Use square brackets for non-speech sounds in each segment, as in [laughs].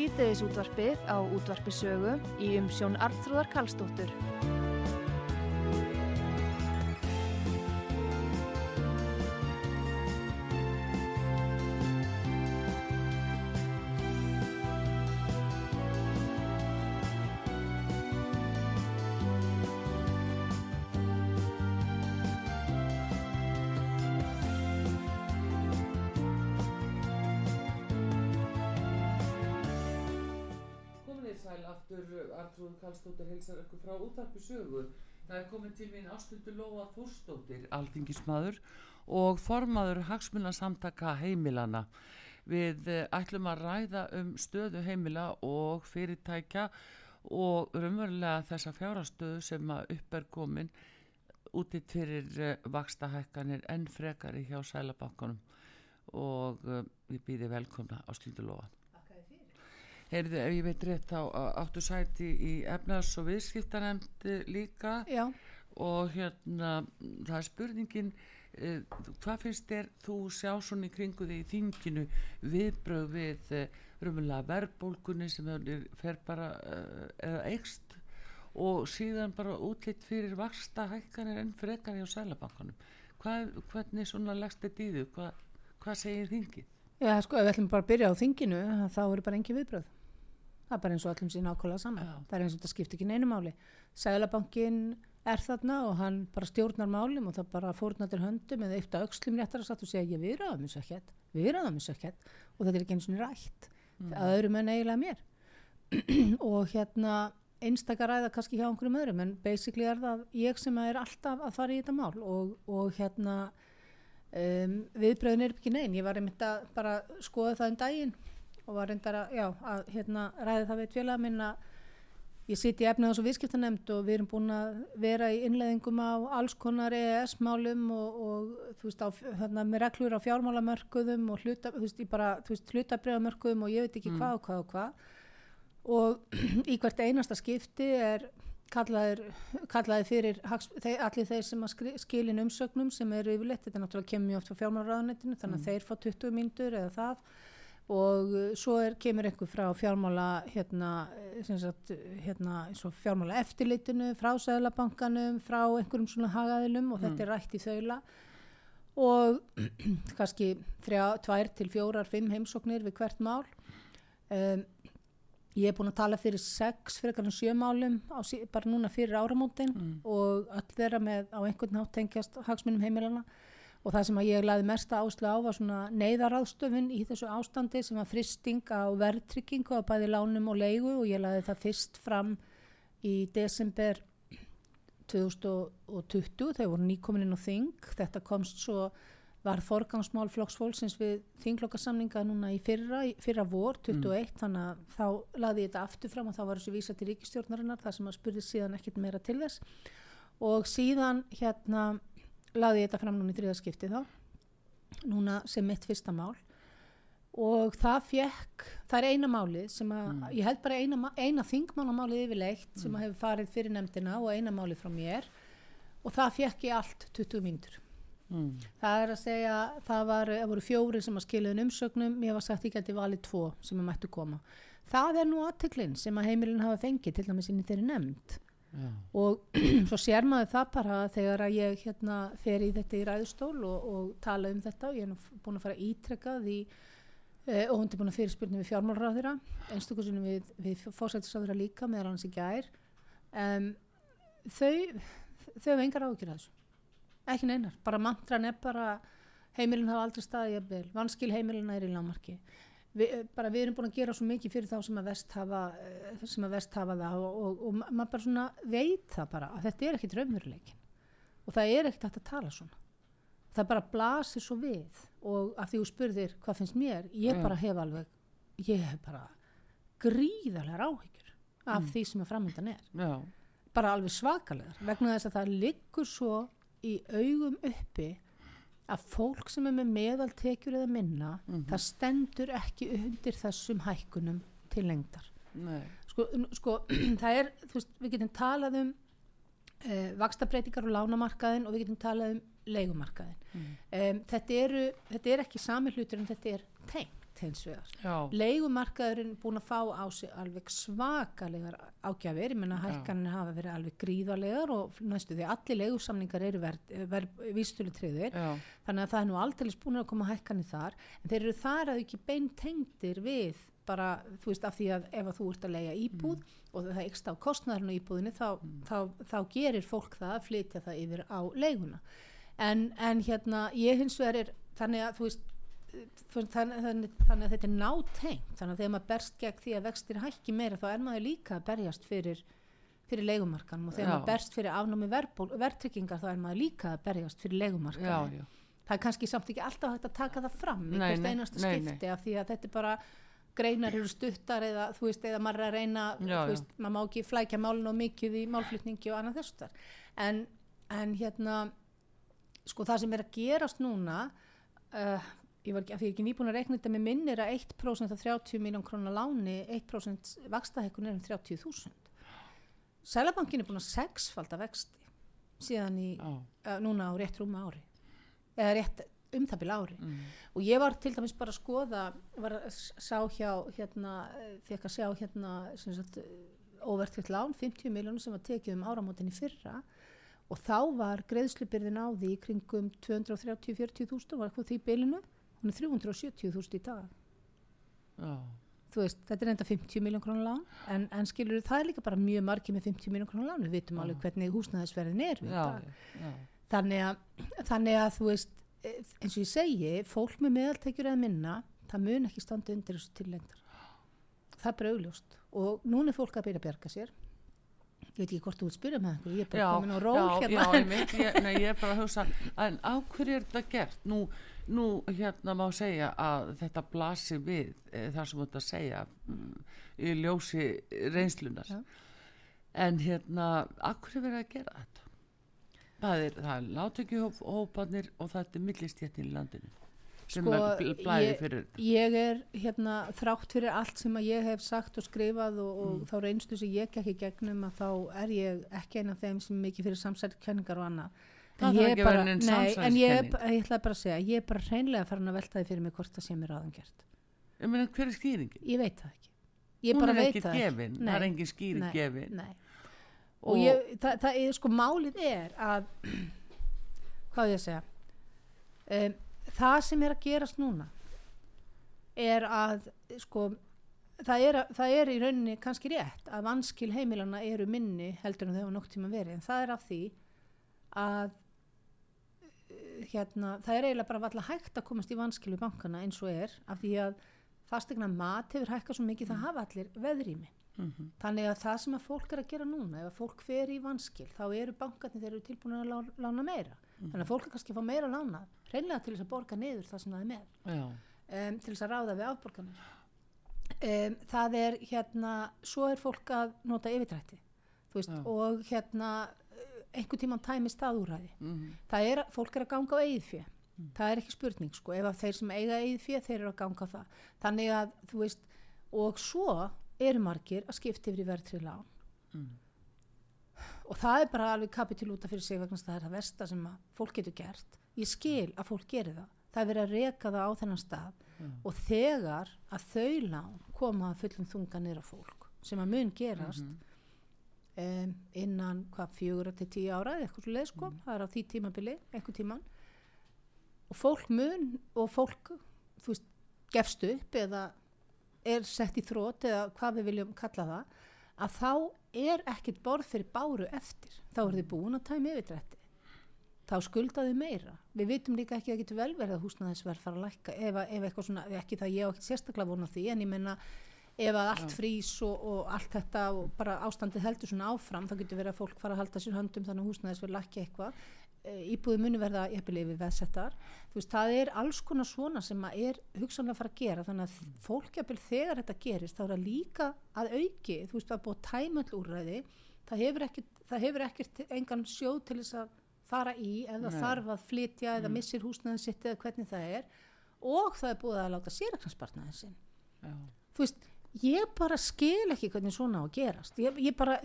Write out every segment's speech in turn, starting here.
sítiðis útvarpið á útvarpisögu í umsjón Arnþróðar Karlsdóttur. Aftur Artrúð Karlsdóttir heilsar ykkur frá útarpi sögu. Það er komin til mín ástundu Lóa Þórsdóttir, alþingismadur og formaður hagsmunasamtaka heimilana. Við eh, ætlum að ræða um stöðu heimila og fyrirtækja og raunverulega þessa fjárastöðu sem að upp er komin útitt fyrir vakstahækkanir en frekari hjá Sælabankunum og við býðum velkomna ástundu Lóa. Heyrðu, ef ég veit rétt þá áttu sæti í efnaðs og viðskiptanemnd líka. Já, og hérna það er spurningin uh, hvað finnst þér þú sjá svona í kringu því í þinginu? Viðbröð við uh, rumulega verðbólgunni sem er, fer bara uh, eða eikst og síðan bara útlitt fyrir vaksta hækkanir en frekar hjá sælabankanum hvað, hvernig svona leggst þetta í þau hvað, hvað segir þingið? já, sko, ef við ætlum bara að byrja á þinginu, þá eru bara engi viðbröð. Það er bara eins og öllum sín ákvæmlega saman. Já. Það er eins og þetta skiptir ekki neinu máli. Sælabankin er þarna og hann bara stjórnar málum og það bara fórnar til höndum eða eitt að aukslum réttar að satt og segja ég við ræðum þessu ekkert, við ræðum þessu ekkert og þetta er ekki eins og rætt að öðrum en eiginlega mér. [clears throat] og hérna einstakar ræða kannski hjá einhverjum öðrum en basically er það ég sem er alltaf að fara í þetta mál og, og hérna um, viðbröðin er ekki neinn, ég var einmitt að bara skoða það um daginn og var reyndar að, já, að hérna, ræði það við félaga minn að ég siti í efnaðs og viðskiptanemnd og við erum búin að vera í innleðingum á alls konar EES-málum og, og þú veist, á, hérna, með reglur á fjármálamörkuðum og hluta, þú veist, bara, þú veist, hlutabriðamörkuðum og ég veit ekki hvað og hvað og hvað. Og [clears throat] í hvert einasta skipti er kallaðir, kallaðir fyrir allir þeir sem að skilin umsögnum sem eru yfirleitt, þetta er náttúrulega kemur mjög oft frá fjármálaráðunetinu þannig að þeir fá 20 mínútur eða það og uh, svo er, kemur einhver frá fjármála hérna, eh, sagt, hérna, fjármála eftirlitinu, frá Sæðlabankanum, frá einhverjum svona hagaðilum og þetta er rætt í þaula. Og [clears throat] kannski þrjá, tvær til fjórar, fimm heimsóknir við hvert mál. Um, ég er búin að tala fyrir sex, fyrir kannar sjö málum á, bara núna fyrir áramótin og öll þeirra með á einhvern nátt tengjast hagsmunum heimilana og það sem að ég laði mesta áslug á var svona neyðaráðstöfun í þessu ástandi sem var fristing á verðtryggingu á bæði lánum og leigu og ég laði það fyrst fram í desember 2020 þegar voru nýkomin inn á þing. Þetta komst svo var forgangsmál flokksfólksins við þinglokasamninga núna í fyrra, fyrra vor 21 þannig að þá laði ég þetta aftur fram og þá var þessu vísa til ríkistjórnarinnar þar sem að spurði síðan ekkit meira til þess. Og síðan hérna laði ég þetta fram núna í þriðaskipti þá núna sem mitt fyrsta mál. Og það fekk, það er eina málið sem að, ég held bara eina, eina þingmánamálið yfirleitt sem að hefur farið fyrir nefndina og eina málið frá mér. Og það fekk ég allt 20 mínútur. Mm. það er að segja, það, var, það voru fjóri sem að skiluðu umsögnum, mér var sagt ég geti valið tvo sem að mættu koma. Það er nú aðteklinn sem að heimilin hafa fengið til dæmis inn í þeirri nefnd Já. og [clears throat] svo sér maður það bara þegar að ég hérna fer í þetta í ræðustól og, og tala um þetta og ég er búin að fara ítrekkað í uh, og er búin að fyrirspurni við fjármálráðira einstaklega við, við fórsættisráðira líka meðal hans í gær. Um, þau þau hafa engar áhyggjur af þessu. Ekki neinar, bara mantran er bara heimilin hafa aldrei staðið jafnvel vanskil heimilina er í lámarki Vi, bara við erum búin að gera svo mikið fyrir þá sem að vest hafa, eh, sem að vest hafa það og, og, og ma- maður bara svona veit það bara að þetta er ekkit raunveruleikin og það er ekkit hægt að tala svona. Það bara blasir svo við og af því þú spurðir hvað finnst mér? Ég Já. bara hef alveg ég hef bara gríðarlegar áhyggjur af því sem að framöndan er. Já. bara alveg svakalegar vegna þess að það liggur svo í augum uppi að fólk sem er með meðaltekjur eða minna, það stendur ekki undir þessum hækkunum til lengdar. Sko, sko [clears throat] það er, þú veist, við getum talað um uh, vakstabreitingar og lánamarkaðin og við getum talað um leigumarkaðin. Um, þetta, eru, þetta er ekki sami hlutur en þetta er tengt hins vegar. Leigumarkaðurinn búin að fá á sig alveg svakalegar ágjafir, ég menna hækkanir hafa verið alveg gríðarlegar og næstu því allir leigusamningar eru verð, verð, vístölu triðir, Já. þannig að það er nú aldrei búin að koma hækkanir þar, en þeir eru þar að ekki beintengdir við bara, þú veist, af því að ef að þú ert að leia íbúð og það ykst á kostnæðarinn á íbúðinni, þá, þá, þá gerir fólk það að flytja það yfir á leiguna. En, en hérna, ég hins vegar er, þannig að þú veist, þannig, þannig, þannig að þetta er nátengt þannig að þegar maður berst gegn því að vextir hækki meira þá er maður líka að berjast fyrir fyrir leigumarkanum og þegar Já. maður berst fyrir afnámi verðtryggingar þá er maður líka að berjast fyrir já, það er kannski samt ekki alltaf hægt að taka það fram í Nei, hvert nei, einasta nei, skipti af því að þetta er bara greinar eru stuttar eða þú veist eða maður er að reyna Já, þú veist, maður má ekki flækja málun og mikið í málflutningi og annað þessu þar. En, en hérna sko það sem er að gerast núna uh, ég var ekki, því ég er ekki nýbúin að reikna þetta með minnir að 1% af 30 miljón krónar láni 1% vakstahekkun er um 30.000 Sælabankin er búin að sexfalda vexti síðan í já, uh, núna á rétt rúma ári eða rétt um það byrja ári. Mm, og ég var til dæmis bara að skoða var að sá hjá hérna, fekk að sjá hérna sem sagt, óvertrikt lán, 50 miljónum sem var tekið um áramótin í fyrra. Og þá var greiðslubyrðin á því kringum 230-40.000 var eitthvað því bylinu, hún er 370.000 í dag. Já, veist, þetta er enda 50 miljón krónar lán en, en skilur það er líka bara mjög margir með 50 miljón krónar lán, við vitum Já. alveg hvernig húsnæðisverðin er já, já, þannig að, þannig að þú veist eins og ég segi, fólk með meðaltekjur eða minna, það mun ekki standa undir þessu til lengdar. Það er bara augljóst. Og núna er fólk að byrja að bjarga sér ég veit ekki hvort þú vilt spyrja með einhver ég er bara komin á ról já, hérna. já, einmitt, ég, nei, ég er bara að hugsa en á hverju er þetta gert? Nú, nú hérna má segja að þetta blasi við e, það sem þú ert að segja mm, í ljósi reynslunar Já. en hérna á hverju er verið að gera þetta? Það er, það er látökjuhópanir og það er millistjættin í landinu. sem Sko, er ég- ég er hérna þrátt fyrir allt sem að ég hef sagt og skrifað og, og þá reynslu sem ég gekk í gegnum að þá er ég ekki eina af þeim sem er mikið fyrir samsætkenningar og annað. Það En ég ekki að bara, nei, en ég, ég ætlaði bara að segja ég er bara hreinlega farin að velta því fyrir mig hvort það sé mér ráðan gert meina hver er skýringin? ég veit það ekki. Ég hún bara er veit ekki það ekki. gefin, það Nei, er engin skýring nei, gefin. Nei. og, ég, það, það er sko málið er að [clears throat] hvað ég að segja? Um, það sem er að gerast núna er að sko það er, að- það er í rauninni kannski rétt að vanskil heimilana eru minni heldur en þau hafa nokk tíma verið en það er af því að eh, hérna, það er eiginlega bara valla hægt að komast í vanskil við bankana eins og er af því að fastegna mat hefur hækkað svo mikið það hafa allir veðrými Mhm. Þannig að það sem að fólk er að gera núna, ef að fólk fer í vanskil, þá eru bankarnir þeir eru tilbúin að lá- lána meira. Þannig að fólk kannski fá meira lána, reynlega til þess að borga niður það sem það er með, um, til þess að ráða við afborganir. Um, það er hérna, svo er fólk að nota yfirdrætti, þú veist, og hérna, eh, einhvern tímann tæmist það úræði. mhm, Það er, að- fólk er að ganga á eigið fjö. Það er ekki spurning, sko, ef að þeir sem eiga eigið fjö, þeir eru að ganga á það. Þannig að, þú veist, og svo eru margir að skipta yfir í verðtrið lán. mm, Og það er bara alveg kapitil út af fyrir sig vegna það er það versta sem að fólk getur gert. Ég skil að fólk gerir það. Það er verið að reka það á þennan stað. Og þegar að þau lán koma að fullum þunga á fólk sem að mun gerast um, innan hvað fjögur til tíu ára eða eitthvað svo leið sko, það er á því tímabili einhver tíman og fólk mun og fólk þú veist, gefst upp eða er sett í þrótt eða hvað við viljum kalla það að þá er ekkert borð fyrir báru eftir. Þá er þið búin að tæmi yfirdrætti þá skuldaðu meira. Við vitum líka ekki að það getur vel verið að húsnæðisverð fara að lækka. Ef, ef eitthvað svona, ekki það ég á ekki sérstaklega vona því en ég menna ef að allt frýs og, og allt þetta og bara ástandið heldur svona áfram þá getur verið að fólk fara að halda sér höndum þannig að húsnæðisverð lækki eitthvað íbúði muni verða jafnvel yfir veðsettar. Þú veist það er alls konar svona sem að er hugsanlega að fara að gera. Þannig að fólk jafnvel þegar þetta gerist þá er það líka að auki þú veist það er búið all úrræði. Það hefur ekkert, það hefur ekkert engan sjóð til þess að fara í eða Nei. þarf að flytja eða missir húsnæðin sitt eða hvernig það er. Og það er búið að láta séraknarspartnaðin sinn. Já, þú veist, ég bara skil ekki hvernig svona á að gerast. Ég, ég, bara,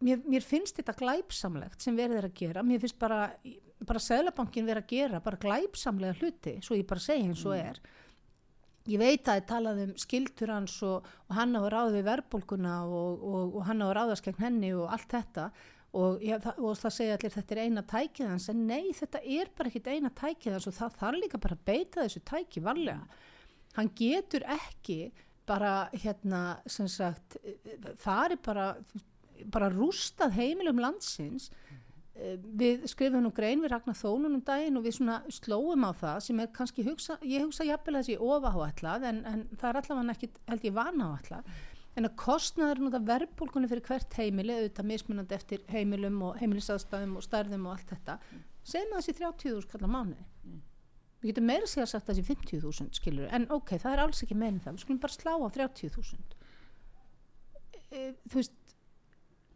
ég, ég mér, mér finnst þetta glæpsamlegt sem verið er að gera. Mér finnst bara, bara Sælabankin verið að gera bara glæpsamlega hluti svo ég bara segi eins og er. Ég veit að það er talað um skildur hans og, og hann á að ráða við verðbólguna og, og, og hann á að ráðast gegn henni og allt þetta. Og, ja, það, það segja allir þetta er eina tækið hans. En nei þetta er bara ekkit eina tækið hans og það þarf líka bara að beita þessu tæki varlega. Hann getur ekki bara hérna sem sagt fari bara bara rústað heimilum landsins. Eh, við skrifum nú grein við Ragnar Þónun um daginn og við svona slóum á það sem er kannski hugsa, ég hugsa jafnvel þessi ofa áallad en, en það er allavega ekki held ég vana áallad en að kostnaður nú það verðbólkunni fyrir hvert heimili auðvitað mismunandi eftir heimilum og heimilisaðstæðum og stærðum og allt þetta. Segjum að þessi 30.000 kallar mánuði. Við getum meira sagt að þessi 50.000 skilur en ok, það er alls ekki en það. Við skulum bara slá á 30.000 e, þú veist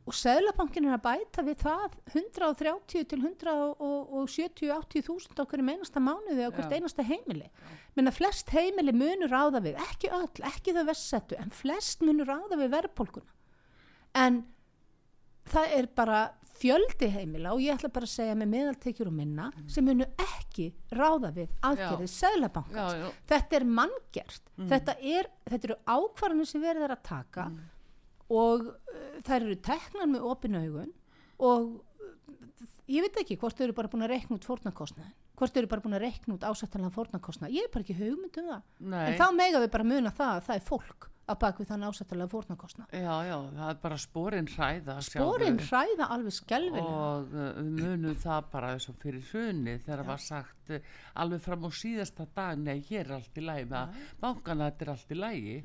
og Seðlabankin er að bæta við það 130 til 170-80 þúsund á hverju einasta mánuði á hvert einasta heimili. Menn að flest heimili munur ráða við ekki öll, ekki þau vestsettu en flest munur ráða við verðbólkuna en það er bara fjöldi heimila og ég ætla bara að segja með meðaltekjur og minna sem munu ekki ráða við aðgerðið já. þetta er manngert. Þetta, er, þetta eru ákvarðanir sem verið er að taka og uh, þær eru teknar með opin augun og uh, ég veit ekki hvort þau eru bara búin að reikna út fórnarkostnaðin hvort þau eru bara búin að reikna út ásættanlega fórnarkostnað. Ég er bara ekki hugmynd um það. Nei. en þá mega við bara muna það að það er fólk að bak við þann ásættanlega fórnarkostnað. Já, já, það er bara spórin hræða sjáðu. hræða alveg skelvilega og uh, við munum það bara eins og fyrir hrunni þegar var sagt alveg fram á síðasta dag nei, hér er allt í lagi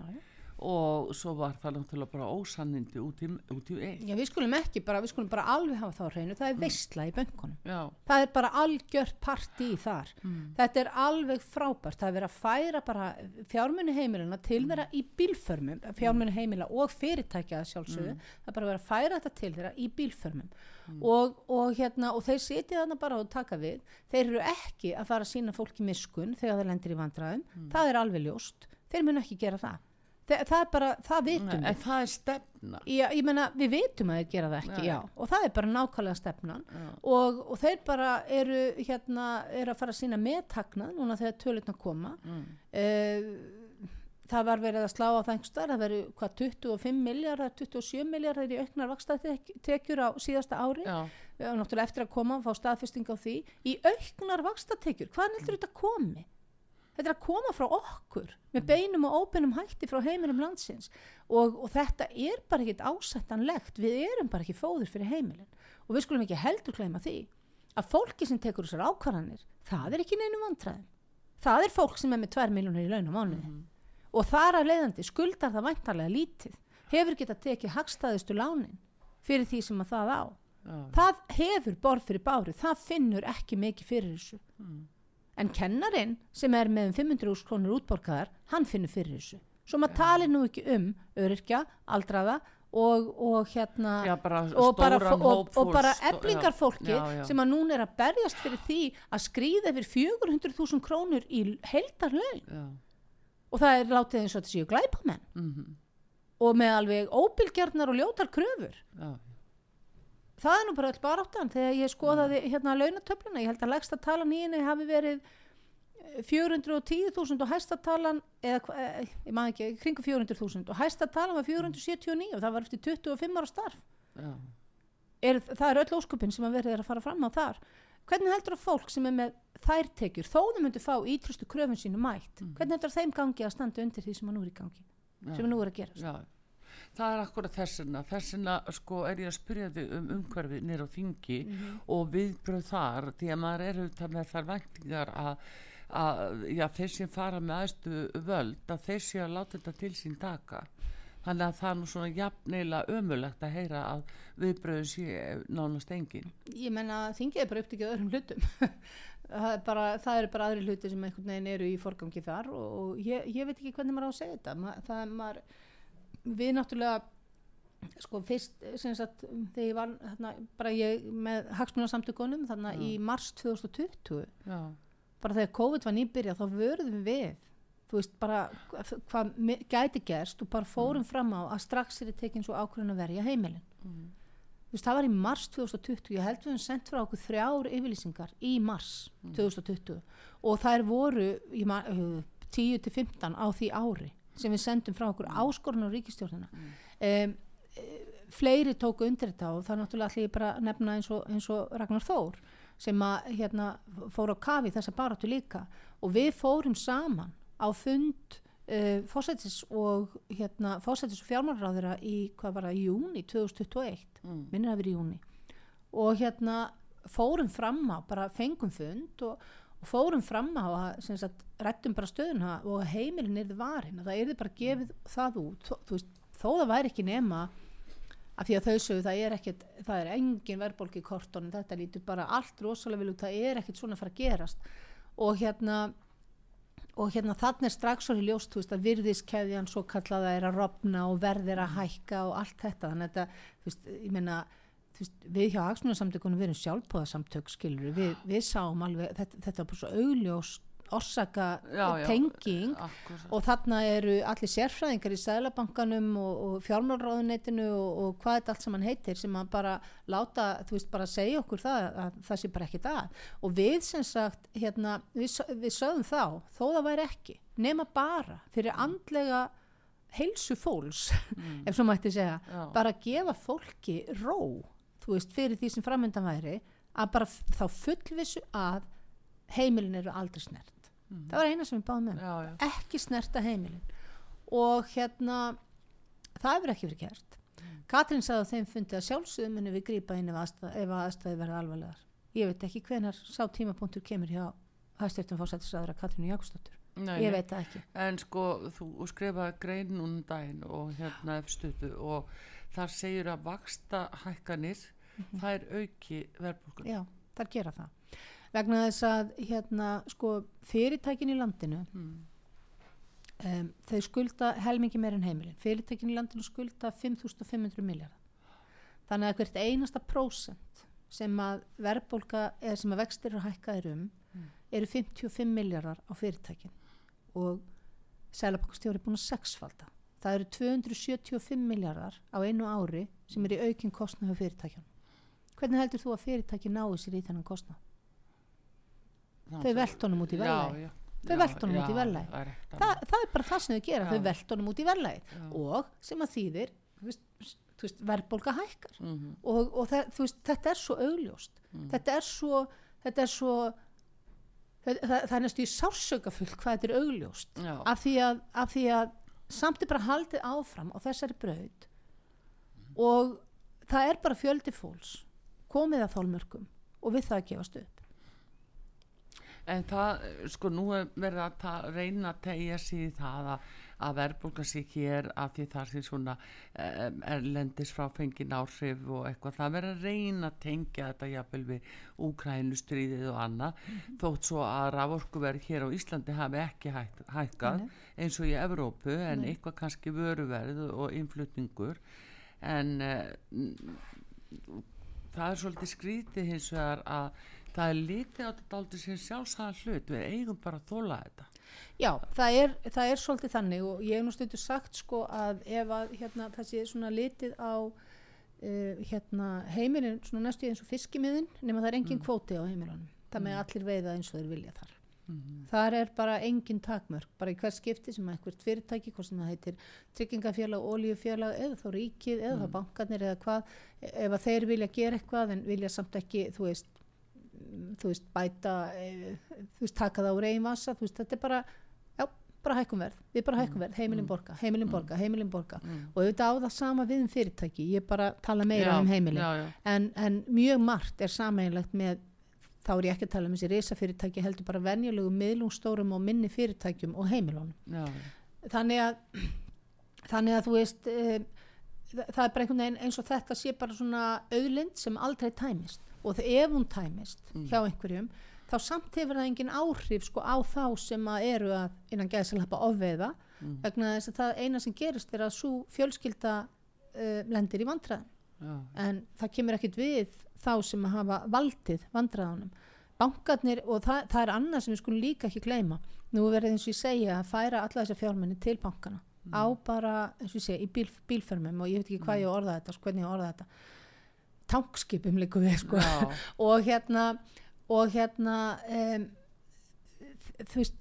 í og svo var það náttúrulega bara ósannindi út í, út í eitt. Já, við skulum ekki bara, við skulum bara alveg hafa þá hreinu, það er veistla í bönkunum. Já, það er bara algjört partí þar. Þetta er alveg frábært. Það er verið að færa bara fjármunni heimilina til þeirra í bílförmum fjármunni heimila og fyrirtækja að sjálfsögðu. Það er bara verið að færa þetta til þeirra í bílförmum. Og, og hérna og þeir sitja þarna bara og taka við. Þeir eru ekki að fara að sína fólki miskun þegar þeir lendir í vandræðum. Það er alveg ljóst, þeir mun ekki gera það Þe, það er bara, það vitum Nei, við það er stefna Já, ég meina, við vitum að þeir gera það ekki, Nei. já, og það er bara nákvæmlega stefnan Já. og, og þeir bara eru, hérna, eru að fara að sína meðtagnað núna þegar tölutna koma. mm. Uh, það var verið að slá á einhverstaðar, það verið hvað 25 miljardar, 27 miljardar í auknar vakstatekjur á síðasta ári, já, við erum náttúrulega eftir að koma og fá staðfesting á því, í auknar vakstatekjur, hvaðan heldur þetta komi? Þetta er að koma frá okkur með beinum og óbeinum hætti frá heimilum landsins. Og, og þetta er bara ekkit ásættanlegt, við erum bara ekki fóður fyrir heimilin. Og við skulum ekki heldur gleyma því að fólki sem tekur þessar ákvarðanir, það er ekki neinu vandræðum. Það er fólk sem er með 2 miljónur í laun á mánuði. Og þar af leiðandi skuldar það væntarlega lítið, hefur getað tekið hagstæðustu lánin fyrir því sem að það á. já, Það hefur borð fyrir bári, það finnur ekki mikið fyrir þessu. En kennarin sem er með um 500 krónur útborgaðar, hann finnur fyrir þessu. Svo maður talir nú ekki um öryrkja, aldraða og, og hérna já, bara og bara, og, og bara stó- eblingar fólki já, já. sem að núna er að berjast fyrir því að skrýða yfir 400.000 krónur í heldarlaun já, og það er látið eins og þetta séu glæpamenn. Mhm, og með alveg óbylgjarnar og ljótar kröfur. Já, það er nú bara öll baráttan þegar ég skoðaði hérna launatöfluna, ég held að lægsta talan í henni hafi verið eh, 410.000 og hæsta talan eða, eh, ég maður ekki, kringu 400.000 og hæsta talan var 479 og það var eftir 25 ára starf. Já, er, það er öll óskupin sem að verið er að fara fram á þar. Hvernig heldur að fólk sem er með þær tekjur þó þau myndu fá ítrustu kröfun sínu mætt hvernig heldur að þeim gangi að standa undir því sem að nú er í gangi já. sem að nú er að gerast? Já, það er akkurat þessina þessina sko er ég að spyrja þig um umhverfið nýr á þingi og viðbröð þar því að maður er auðvitað með þar væntingar að, að já, þeir sem fara með aðstu völd að þeir sé að láta þetta til sín taka. Þannig að það er nú svona jafnilega ömulegt að heyra að viðbröðin sé nánast engin. Ég menna þingið er bara upptikið öðrum hlutum. [laughs] Það er bara, það eru bara aðri hluti sem einhvern veginn eru í forgangi þar og, og ég, ég veit ekki hvernig maður á að segja þetta. Ma, það er maður við náttúrulega sko fyrst sagt þegar ég var þarna, bara ég með hagsmunarsamtökunum þarna í mars 2020 já, bara þegar COVID var nýbyrjað þá vörðum við þú veist bara hva- hvað gæti gerst og bara fórum fram á að strax er tekin svo ákvörðun að verja heimilin. Þú veist það var í mars 2020 ég held við höfum sendt frá okkur þrjár yfirlýsingar í mars 2020 og þær voru ég man, uh, 10 til 15 á því ári sem við sendum frá okkur áskorun á ríkistjórnina um, fleiri tóku undir þetta og það er náttúrulega allir bara nefna eins og, eins og Ragnar Þór sem að hérna fór á kafi þessa baráttu líka. Og við fórum saman á fund uh, fósætis og hérna fósætis og fjármálaráðura í hvað var það, júni 2021 mm, minnir að vera í júni og hérna fórum fram á, bara fengum fund og, og fórum fram á að rættum bara stöðuna og heimilin er varin, að það er bara gefið það út, þó, þú veist, þó það væri ekki nema af því að þau sögðu það er ekkert, það er engin verðbólki í kortónum, þetta lítur bara allt rosalega út, það er ekkert svona að fara að gerast. Og hérna og hérna þannig er strax í ljóst veist að virðiskeðjan svo kallaða er að rofna og verðir að hækka og allt þetta. Þannig að þetta, þú veist, ég meina veist, við hjá Aksmjöðarsamtökunum við erum sjálfbóðasamtök skilur við, við sáum alveg, þetta, þetta var bara svo augljóst orsaka Já, já, tenging. akkurat. og þarna eru allir sérfræðingar í Sælabankanum og, og fjármálráðuneytinu og, og hvað þetta allt saman heitir sem að bara láta, þú veist, bara segja okkur það að það sé bara ekki það og við sem sagt, hérna, við, við sögðum þá, þó það væri ekki nema bara fyrir andlega heilsu fólks [laughs] ef svo mætti segja, Já. bara gefa fólki ró, þú veist, fyrir því sem framöndan væri, að bara þá fullvissu að heimilin eru aldrei snert. Það var eina sem við báðum um. Já, já. ekki snerta heimilin. Og hérna það hefur ekki verið gert. Katrín sagði á þeim fundi að sjálfsögum muni við grípa inn ef, aðstæð, ef aðstæði verða alvarlegar. Ég veit ekki hvenar sá tímapunktur kemur hjá hæstjórnum fórsættisraðara Katrínu Jakobsdóttur. Ég veit það ekki. En sko, þú skrifaði grein núna um daginn og hérna efstutu og þar segir að vaksta hækkanir, það er auki verðbólgun. já, þar gera það. Vegna þess að hérna sko fyrirtækin í landinu um, þau skulda helmingi meir en heimilin. Fyrirtækin í landinu skulda 5500 miljardar þannig að hvert einasta prósent sem að verðbólka eða sem að vextir eru hækkaðir um eru 55 miljardar á fyrirtækin. Og Sælabankastjóri er búin að sexfalda það eru 275 miljardar á einu ári sem er í aukin kostnað hjá fyrirtækjan hvernig heldur þú að fyrirtæki náu sér í þennan kostnað? Þau velt honum út í já. Þau honum út í er rétt Þa, það er bara það sem þau gera, Já. þau velt honum út í verðlagið. Já. og sem að þýðir verðbólga hækkar. Mhm. og, og það, veist, þetta er svo augljóst. Þetta er svo þetta er svo það, það, er næstu í sársökafull hvað þetta er augljóst. Af því, að, af því að samt er bara haldið áfram á þessari braut og það er bara fjöldi fólks komið að þólmörkum og við það að gefast upp. En það, sko, nú er verið að reyna að tegja í það að, að verðbólga sig hér af því það sé svona um, erlendis frá fengin áhrif og eitthvað. Það verið að reyna að tengja þetta jafnvel við úkrænustríðið og annað. Þótt svo að raforkuverð hér á Íslandi hafi ekki hæk, hækkað eins og í Evrópu en eitthvað kannski vöruverð og innflutningur. En uh, það er svolítið skrítið hins vegar að það er litið á þetta aldrei sem sjálfsæðan hlut. Við eigum bara að þóla þetta. Já, það er, það er svolítið þannig og ég hef nú stundu sagt sko að ef að hérna, það sé svona litið á uh, hérna, heimilin svona næstu eins og fiskimiðin nema það er engin kvóti á heimilunum. Það með allir veiða eins og þeir vilja þar. Þar er bara engin takmörk bara í hver skipti sem eitthvað fyrirtæki hvort sem það heitir tryggingafélag, ólíufélag eða þá ríkið eða þá bankarnir eða hvað ef að þeir vilja gera eitthvað en vilja samt ekki þú veist þú veist, bæta e, þú veist, taka það úr eigin vasa þú veist, þetta er bara, já, bara hækkum verð við bara hækkum verð, heimilin borga, heimilin borga heimilin borga. Og auðvitað á það sama við um fyrirtæki, ég bara tala meira Já, um heimilin. já. En, en mjög margt er sameinlegt með þá er ég ekki að tala um þessi risafyrirtæki heldur bara venjulegum miðlungstórum og minni fyrirtækjum og heimilunum. Þannig að [clears throat] þannig að þú veist e, það er bara einhvern veginn eins og þetta sé bara svona auðlind sem aldrei tæmist og ef hún tæmist hjá einhverjum þá samt hefur það engin áhrif sko á þá sem að eru að innan geðsalappa ofveiða vegna þess að það eina sem gerist er að svo fjölskylda uh, lendir í vandræðin já, en það kemur ekkit við þá sem að hafa valdið vandræðanum bankarnir og það, það er annað sem við skulum líka ekki gleyma. Nú verður eins og ég segja að færa alla þessa fjármenni til bankana. Á bara, eins og ég segja, í bíl, bílfermum og ég veit ekki hvað ég á að orða þetta, sko, hvernig ég orða þetta tankskipum líka við sko. [laughs] Og hérna og hérna um, þú veist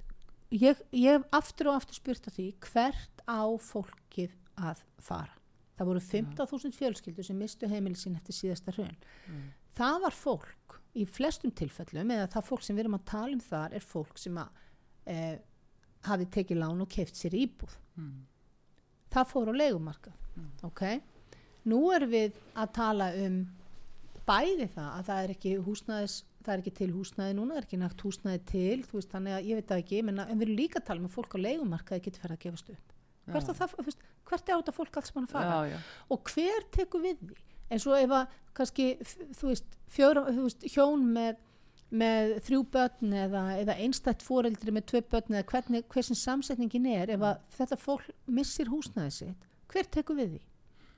ég, ég hef aftur og aftur spurt að því hvert á fólkið að fara. Það voru 15.000 fjölskyldur sem mistu heimili sín eftir síðasta hrun. Það var fólk í flestum tilfellum eða það fólk sem við erum að tala um þar er fólk sem að eh, hafi tekið lán og keft sér íbúð. Það fór á leigumarkað ok nú erum við að tala um bæði það að það er ekki húsnæðis það er ekki til húsnæði núna, það er ekki nægt húsnæði til þú veist, þannig að ég veit það ekki menna, en við erum líka að tala um að fólk á leigumarkaði getur ferð að gefast upp. Hvert, það, veist, hvert er á þetta fólk alls mann að fara? Já, já. og hver tekur við því? Eins og ef að kannski þú veist, fjóra, þú veist hjón með, með þrjú börn eða, eða einstætt foreldri með tvö börn eða hvernig, hversin samsetningin er ef að þetta fólk missir húsnæði sitt hver tekur við því?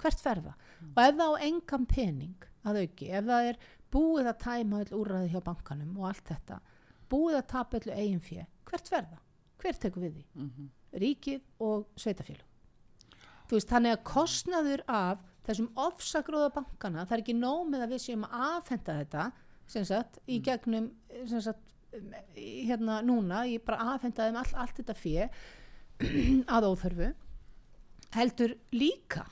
Hvert ferða? og ef það á engan pening að auki, ef það er búið að tæma öll úrræði hjá bankanum og allt þetta búið að tapa öllu eigin fjö hvert ferða? hver tekur við því? Mhm. ríkið og sveitafélug þú veist, þannig að kostnaður af þessum ofsagróða bankana, það er ekki nóg með að við séum að afhenda þetta sem sagt, í gegnum sem sagt, í- hérna núna ég bara afhenda þeim all, allt þetta fjö [clears throat] að óþörfu heldur líka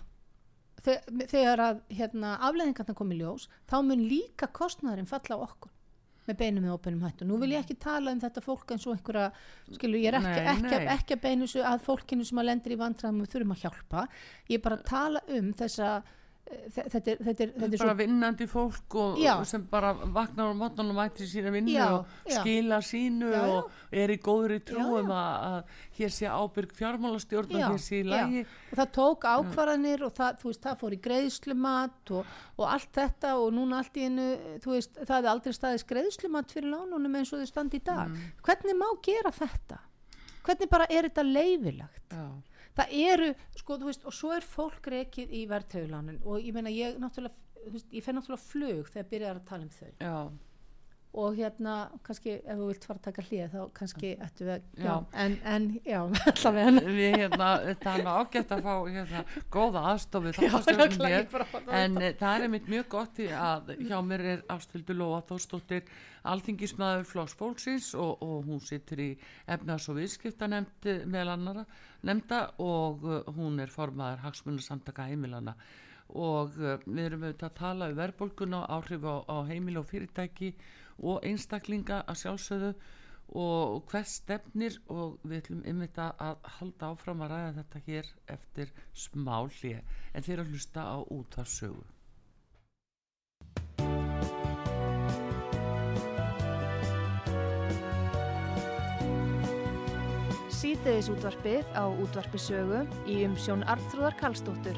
þegar að hérna, afleðingarna komi ljós þá mun líka kostnaðurinn falla á okkur með beinum með óbeinum hættu. Nú vil ég ekki tala um þetta fólk eins og einhverja, skilu, ég er ekki, Nei, ekki, nei. ekki að beinu að fólkinu sem að lendir í vandræðum og þurfum að hjálpa. Ég er bara að tala um þessa, þe- þetta er, þetta er, þetta er bara svo, vinnandi fólk og, Já. og sem bara vaknar á mótnan og mætir sína vinnu Já, og já. skila sínu Já, já. og er í góðri Já, trúum já. að, að hér sé ábyrg fjármálastjórn Já, og hér sé í já. lagi og það tók ákvarðanir og það, veist, það fór í greiðslumat og, og allt þetta og núna allt í einu, veist, það hefði aldrei staðist greiðslumat fyrir lánunum eins og þau standi í dag. Mm. Hvernig má gera þetta? Hvernig bara er þetta leifilegt? já, það eru, sko, þú veist, og svo er fólk rekið í verðtröðulánin og ég meina, ég náttúrulega, þú veist, ég fer náttúrulega flug þegar byrjar að tala um þau. Já, og hérna, kannski, ef þú vilt fara að taka hlið, þá kannski ættu við að, já, en, en, já, [laughs] allavega. Við hérna, það er ágætt að fá hérna, góða aðstofi nákvæmlega, ég bara- en eh, það er einmitt mjög gott í að hjá mér er Ástildur Lóa Þórsdóttir alþingismæður Flóks Fólksins og, og hún situr í efnas og viðskiptanemnd eh, meðal annara nefnda og uh, hún er formaður hagsmunarsamtaka heimilana og uh, við erum auðvitað að tala um verðbólguna og áhrif á, á heimil og fyrirtæki og einstaklinga að sjálfsögðu og hvers stefnir og við ætlum einmitt að að halda áfram að ræða þetta hér eftir smá hlje en þeir að hlusta á útvarsögu Síðdeðis útvarpið á útvarpisögu í umsjón Arnþróðar Karlsdóttur.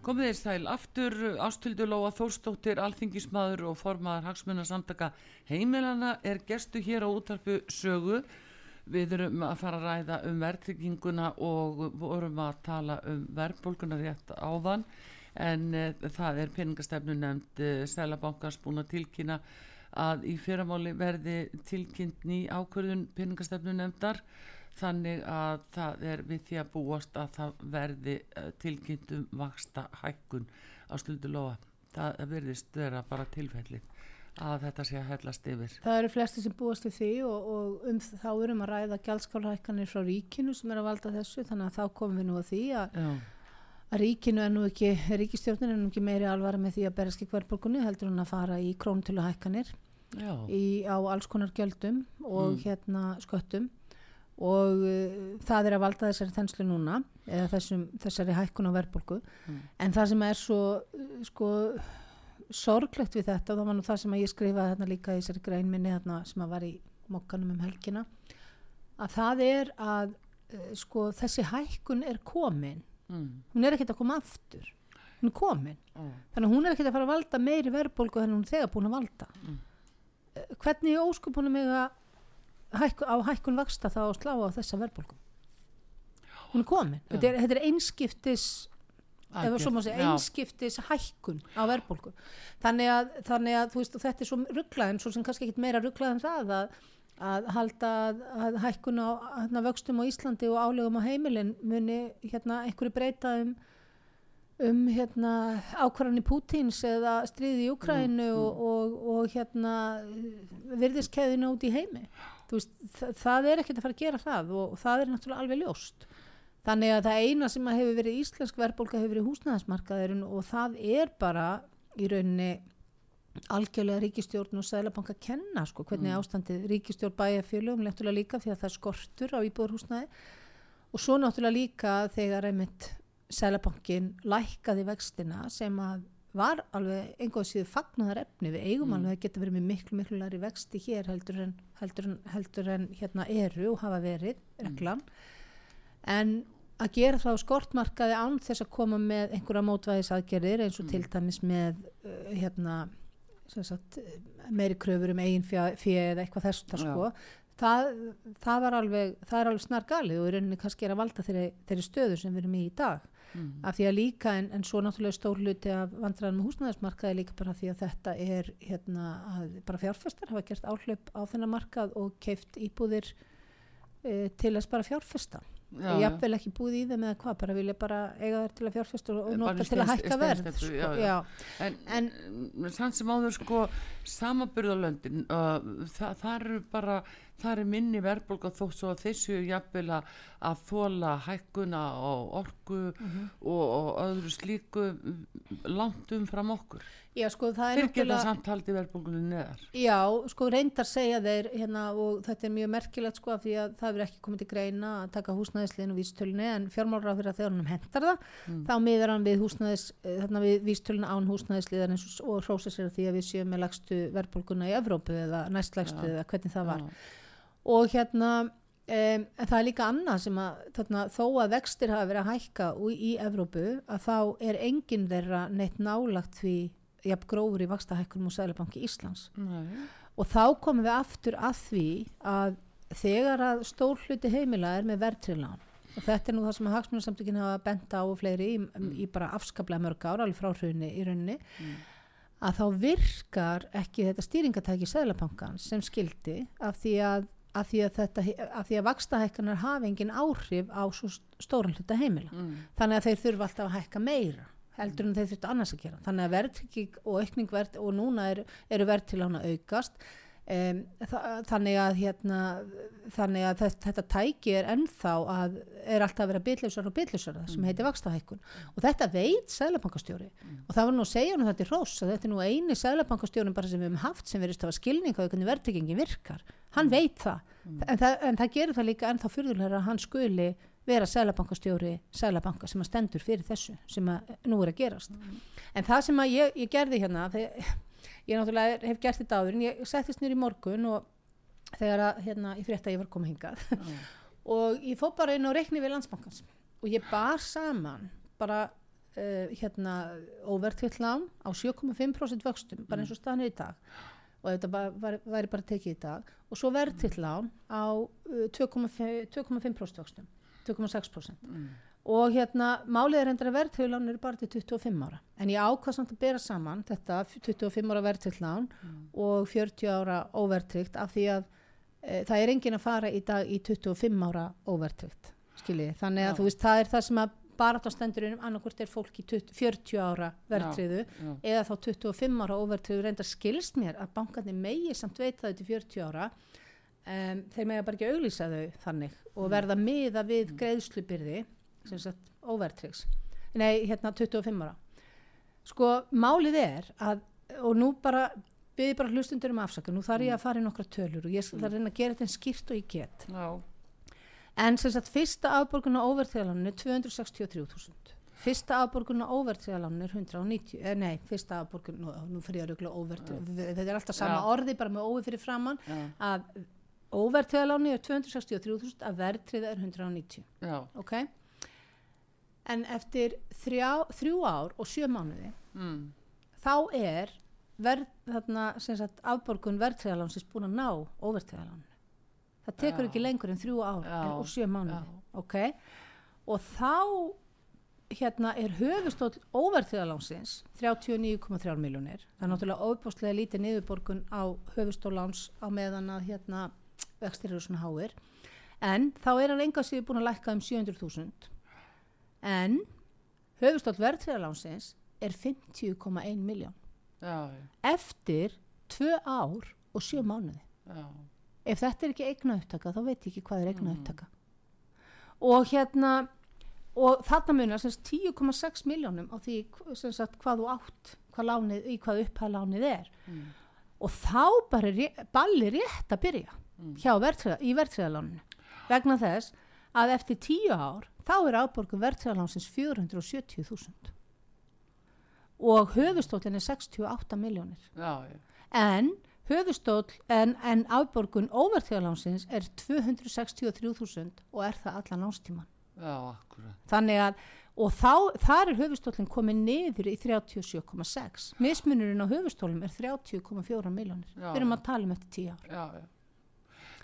Komið þér sæl aftur, Ástildur Lóa Þórsdóttir, alþingismadur og formaður hagsmunarsamtaka heimilana er gestu hér á útarpu sögu. Við erum að fara að ræða um verðtrygginguna og vorum að tala um verðbólguna rétt áðan en e, það er peningastefnu nefnd e, Sælabankans búin að tilkynna að í fyrramáli verði tilkynnt ný ákvörðun peningastefnu nefndar þannig að það er við því að búast að það verði eh, tilkynnt um vaksta hækkun á stöldu lofa. Það verðist vera bara tilfellið að þetta sé að hellast yfir. Það eru flesti sem búast við því og, og um þá erum að ræða gjaldskálhækkanir frá ríkinu sem er að valda þessu þannig að þá komum við nú að því að, að ríkinu er nú ekki, ríkistjórnin er nú ekki meiri alvara með því að berast ekki hverborgunni heldur hún að fara í krónutölu hækkanir já, í, á alls konar gjöldum og Mm. hérna sköttum og uh, það er að valda þessari þenslu núna eða þessum, þessari hækkun á verðbólgu Mm. en það sem er svo uh, sko sorglegt við þetta og það var nú það sem ég skrifaði þarna líka í þessari grein minni þarna sem að var í mokkanum um helgina að það er að uh, sko þessi hækkun er komin. Mm, hún er ekkert að koma aftur. Hún er komin. Ó, þannig að hún er ekkert að fara að valda meiri verðbólgu en hún er þegar búin að valda. Mm. Eh, hvernig óskupunum mig að hækku, á hækkun vaksta þá að slá á þessa verðbólgu? Hún er komin. Þetta er, þetta er einskiptis einskiptis hækkun á verðbólgu. Þannig að, þannig að veist, og þetta er svo rugglað en svo sem kannski ekkit meira rugglað en það að, að halda að, að hækkun á hérna, vöxtum á Íslandi og álegum á heimilin muni hérna einhverju breyta um um hérna ákvarðanir Pútins eða stríði í Ukrænu og, og, og hérna virðiskeðinu út í heimi. Veist, það, það er ekkert að fara að gera það og, það er náttúrulega alveg ljóst þannig að það eina sem að hefur verið íslensk verðbólka hefur verið húsnæðismarkaðurinn og það er bara í rauninni algjörlega ríkistjórn og sælabanka kenna sko, hvernig ástandið ríkistjórn bæja félögum lentulega líka því að það skortur á íbúðarhúsnæði. Og svo náttúrulega líka þegar einmitt sælabankin lækkaði vextina sem að var alveg einhvað síðu fagnaðar efni við eigum alveg að geta verið með miklu miklu læri vexti hér heldur en, heldur en, heldur en hérna eru og hafa verið reglan en að gera það á skortmarkaði án þess að koma með einhverja mótvæðisaðgerðir eins og til dæmis með uh, hérna sagt, eh, meiri kröfur um eigin fyrir eða eitthvað þess það Já. sko það, það alveg það er alveg snar galið og í rauninni kannski er að valda þeirri, þeirri stöðu sem við erum í í dag Mm. af því að líka en, en svo náttúrulega stór hluti af vandræðanum húsnæðismarkaði líka bara því að þetta er hérna að bara fjárfestar hafa gert áhlaup á þennan markað og keift íbúðir e, til þess bara fjárfesta Já. jafnvel ekki búið í þeim eða hvað, bara vilja bara eiga þær til að fjárfesta og, nota til að hækka verð sko, já, já. En, En- en sann sem áður sko samaburðalöndin uh, það, það eru bara það eru minni verðbólga þó svo að þessu jafnvel að, þóla hækkuna og orku Mhm. og, og öðru slíku mm, langt umfram okkur. Já sko það er þeir geta náttúrulega samt haldið verðbólgunni neðar. Já, sko reyndar segja þeir hérna og þetta er mjög merkilegt sko af því að það hefur ekki komið til greina að taka húsnæðisliðin og vístölunni en fjármálráð fyrir að þegar hann hendar það þá miðar hann við eh, við vístöluna án húsnæðisliðan eins og, hrósa sér því að við séum með lagstu verðbólguna í Evrópu eða næstlægstu eða hvernig það var. Já. Og hérna um, það er líka annað sem að þarna, þó að vextir hafa verið að hækka í Evrópu að þá er enginn þeirra neitt nálagt því jafn grófur í vakstahækkunum og Sælabanki Íslands. Nei. og þá komum við aftur að því að þegar að stór hluti heimila er með verðtrilán og þetta er nú það sem að hagsmunarsamtökin hafa bent á og fleiri í, í bara afskaplega mörg ár alveg frá hrunni í rauninni að þá virkar ekki þetta stýringatæki Sæðlabankans sem skildi af því að, að, því að, þetta, að því að vakstahækkanar hafi engin áhrif á svo stóran hluta heimila. Mm. þannig að þeir þurfa alltaf að hækka meira heldur en þeir þurftu annars að gera. Þannig að verðtrygging og aukning verð og núna er, eru verð til að aukast um, þannig að hérna, þannig að þetta, þetta tæki er ennþá að er alltaf að vera bitlausar og bitlausar sem heitir vakstahækkun og þetta veit sælabankastjóri og það var nú að segja nú þetta í hrós að þetta er nú eini sælabankastjórin bara sem við höfum haft sem verist að hafa skilning á hvernig verðtryggingin virkar. Hann veit það. En, það en það gerir það líka ennþá fyrðulega að hann skuli vera sælabankastjóri sælabanka sem að stendur fyrir þessu sem að nú er að gerast. En það sem að ég, ég gerði hérna þegar, ég náttúrulega er- hef gert þetta áður en ég settist nýr í morgun og þegar að hérna, ég frétta að ég var komið hingað. Og ég fór bara inn á reikni við landsbankans. Og ég bar saman bara uh, hérna óvertvill lán á 7,5% vöxtum bara eins og staðan er í dag. Og þetta var, var, væri bara tekið í dag. Og svo verðtill lán á uh, 2,5% 2,5% vöxtum 2,6% og hérna málið er endur að verðtöðlán eru bara til 25 ára. En ég ákvað samt að bera saman þetta 25 ára verðtöðlán og 40 ára óvertryggt af því að e, það er engin að fara í dag í 25 ára skiljið, þannig að Já. þú veist það er það sem að bara á stendurinn annarkvort er fólk í 20, 40 ára verðtryðu já. eða þá 25 ára óvertryðu reyndar skilst mér að bankarnir megi samt veita þau til 40 ára um, þeir mega bara ekki auglýsa þau þannig og verða miða við greiðslubyrði sem sagt óvertryggs nei, hérna 25 ára. Sko, málið er að og nú bara byrði bara hlustundur um afsaka nú þarf ég að fara í nokkra tölur og ég þarf að reyna að gera þetta eins skýrt og ég get. Já. en sem sagt fyrsta afborgun á óvertryðaláninu er 263.000 fyrsta afborgun á óvertryðaláninu er 190 eh, nei, fyrsta afborgun, nú, nú fyrir ég að rögla óvertryð, þetta er alltaf sama Já. orði bara með óvi fyrir framann Já. að óvertryðaláni er 263.000 að verðtryða er 190 Já. ok en eftir þrjá, þrjú ár og sjö mánuði Mm. þá er verð, þarna, sagt, afborgun verðtryðalánsins búin að ná óvertryðaláninu það tekur Já. ekki lengur en þrjú ár Já. og sjö mánuði Já. ok og þá hérna er höfustóll óvertryðalánsins 39,3 miljónir það er náttúrulega óbústlega lítið niðurborgun á höfustóláns á meðan að hérna vextir eru svona háir en þá er hann enga síður búin að lækka um 700.000 en höfustóll verðtryðalánsins er 50,1 miljón eftir tvö ár og sjö mánuði. Já. ef þetta er ekki eigna upptaka þá veit ég ekki hvað er eigna upptaka og hérna og þarna munar sem sagt 10,6 miljónum á því sagt hvað þú átt hvað lánið, í hvað upphæð lánið er. Og þá bara ré- balli rétt að byrja hjá verðtriða, í verðtriðaláninu vegna þess að eftir 10 ár þá er áborgun verðtriðalánsins 470.000 og höfustóllin er 68 miljónir en höfustóll en, en afborgun óvertíðalánsins er 263.000 og er það allan ástíman já, þannig að og þá, þar er höfustóllin komið niður í 37,6 mismunurinn á höfustólum er 30,4 miljónir við erum að tala um eftir 10 ár. Já, já.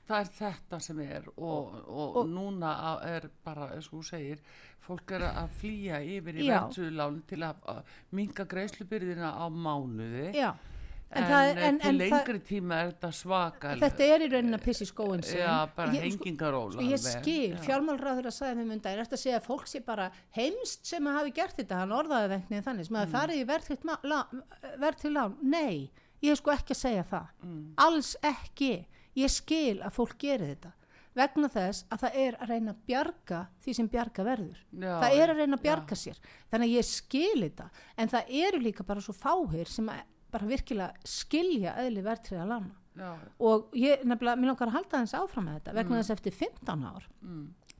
Það er þetta sem er og, og, og- núna er bara, eins og þú segir fólk er að flýja yfir í Já. verðsöðulán til að, minga greiðslubyrðina á mánuði. Já, en, en, það, er- en, til en það, lengri tíma er þetta svaka þetta er í raunin að pissi skóin já, bara Ég- sko- hengingaról Sko ég skil, fjármálráður að sagði mér mynda, er þetta að segja að fólk sé bara heimst sem að hafi gert þetta, hann orðaði vegni þannig, sem að mm. farið í verð til lán, nei, ég er sko ekki að segja það, alls ekki, ég skil að fólk geri þetta, vegna þess að það er að reyna að bjarga því sem bjarga verður, Já, það er að reyna að já. bjarga sér, þannig að ég skil þetta, en það eru líka bara svo fáhir sem bara virkilega skilja eðli verðtriða lána. Já, og ég nefnilega, mér langar að halda þess áfram með þetta vegna þess að eftir 15 ár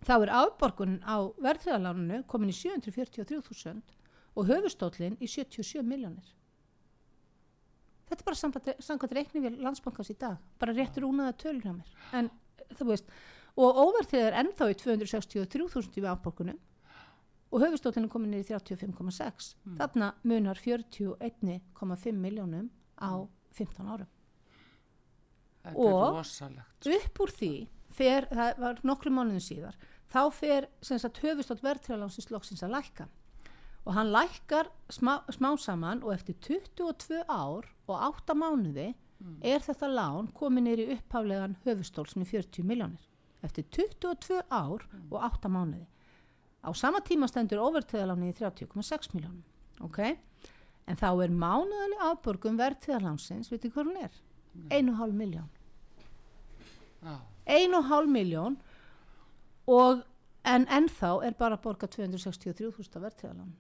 þá er afborgunin á verðtriðalánunu komin í 743.000 og höfustóllin í 77 miljónir þetta er bara samkvæmt samkvæmt reikni við landsbankans í dag. Bara réttur únaða tölur hjá mér. En þú veist, og óvertrið er ennþá í 263.000 í afborgunum og höfustóllin er komin niður í 35,6 þarna munar 41,5 miljónum á 15 árum. Þetta Og- rosalegt upp úr því fer, það var nokkru mánuðin síðar þá fer sem sagt höfustótt verðtrjálánsins loksins að lækka og hann lækkar smá, smá saman og eftir 22 ár og 8 mánuði er þetta lán komið nýri upphálegan höfustól sem er 40 miljónir eftir 22 ár og 8 mánuði. Á sama tíma stendur overtöðaláni í 30,6 miljónum ok, en þá er mánuðali afborgum verðtrjálánsins, veitir hvað hún er? 1,5 miljón já, 1,5 miljón og en ennþá er bara að borga 263.000 að verðtíðalán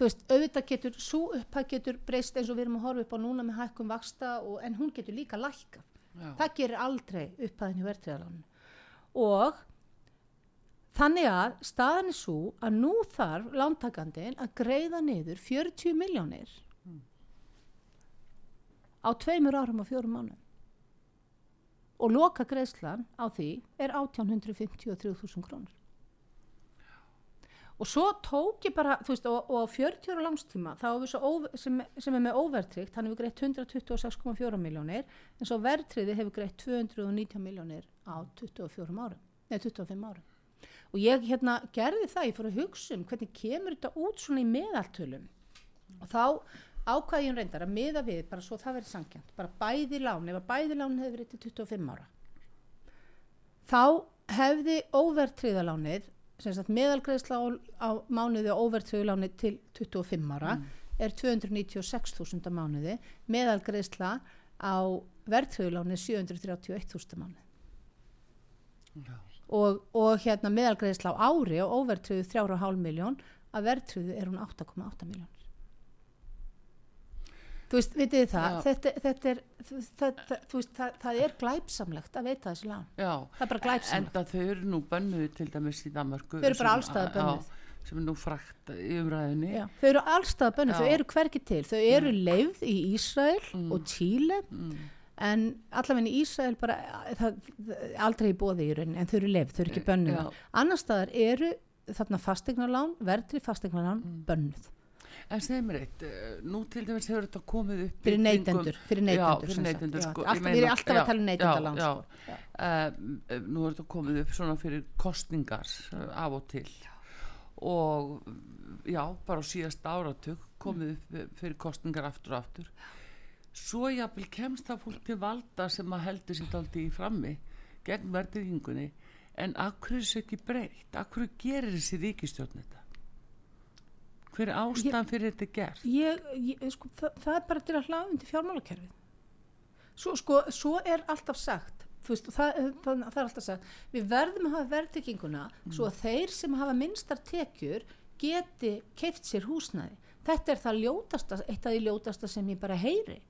þú veist, auðvitað getur svo upphæð getur breyst eins og við erum að horfa upp á núna með hækkum vaksta og, en hún getur líka lækka já, það gerir aldrei upphæðin í verðtíðalán og þannig að staðan er svo að nú þarf lántakandinn að greiða niður 40 miljónir á tveimur árum og fjórum mánuðum. Og loka greiðslan á því er 1853.000 krónur og svo tók ég bara þú veist, og, og á 40 ára langstíma þá er svo óv- sem, sem er með óvertryggt hann hefur greitt 126,4 miljónir en svo verðtriði hefur greitt 219 miljónir á 24 árum eða 25 árum. Og ég hérna gerði það, ég fór að hugsa um hvernig kemur þetta út svona í meðaltölum. Og þá ákvaði ég reyndar að miða við bara svo það verið sankjant, bara bæði lán ef að bæði lán hefði verið til 25 ára. Þá hefði sagt meðalgreðsla á, á mánuði og óvertriðalánið til 25 ára er 296.000 á mánuði. Meðalgreðsla á vertriðalánið 731.000 á mánuði. Já. og, og hérna meðalgreðsla á ári og óvertriðu 3,5 miljón að vertriðu er hún 8,8 miljónir þú veist, vitið það? Þetta, þetta er, það, þú veist, það, það er glæpsamlegt að veita þessi lán. Já, Það er bara glæpsamlegt. Enda þau eru nú bönnuð til dæmis í Danmarku Þau eru bara sem- allstaðar já, bönnuð. Sem er nú frækt í umræðinni Já, þau eru allstað bönnu, þau eru hvergi til. Þau eru leifð í Ísrael og Tíle en allavega í Ísrael bara það, aldrei í bóði í rauninni en þau eru leifð, þau eru ekki bönnuð. Já. annar staðar eru þarna fastegnarlán verðri fastegnarlán Mm. bönnuð En segir mér eitt, eh, nú til dæmis hefur þetta komið upp fyrir neytendur, fyrir neytendur Já, fyrir neytendur sko alltaf, ég við erum alltaf já, að tala um neytendalán sko. Uh, Nú er þetta komið upp svona fyrir kostningar uh, af og til. Og já, bara á síðasta áratug komið upp eh, fyrir kostningar aftur og aftur. Svo jáfnvel kemst það fólk til valda sem að heldur sér daldi í frammi gegn verðingunni en akkur er þessu ekki breytt? Akkur gerir þessi ríkistjórn þetta hver er ástæðan fyrir þetta gert? Ég, ég, sko, það, það er bara til að hlaða undir fjármálakerfið. Svo, sko, svo er alltaf sagt veist, það, það, það er alltaf sagt við verðum að hafa verðtrygginguna svo að þeir sem hafa minnstar tekjur geti keift sér húsnæði. Þetta er það ljótasta, eitt af því ljótasta sem ég bara heyri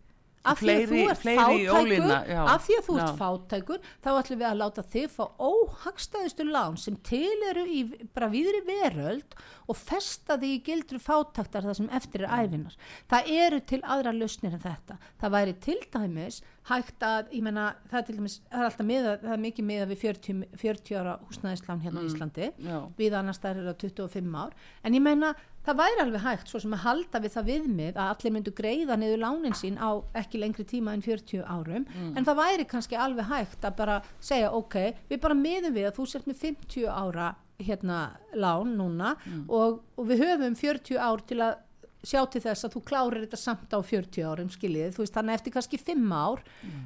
af því að þú ert fátækur af því að þú ert fátækur þá ætlum við að láta þig fá óhagstæðustu lán sem til eru í bara víðri veröld og festa þig í gildru fátæktar það sem eftir er æfinar það eru til aðra lausnir en þetta. Það væri til dæmis hægt að, ég menna, það er til dæmis það er alltaf miða, það er mikið miða við 40, 40 ára húsnæðislán hérna á Íslandi. Já. við annars það eru 25 ár. En ég meina það væri alveg hægt svo sem að halda við það viðmið að allir myndu greiða niður lánin sín á ekki lengri tíma en 40 árum. En það væri kannski alveg hægt að bara segja ok, við bara miðum við að þú sért með 50 ára hérna lán núna og, og við höfum 40 ár til að sjá til þess að þú klárir þetta samt á 40 árum skiljið, þú veist þannig eftir kannski 5 ár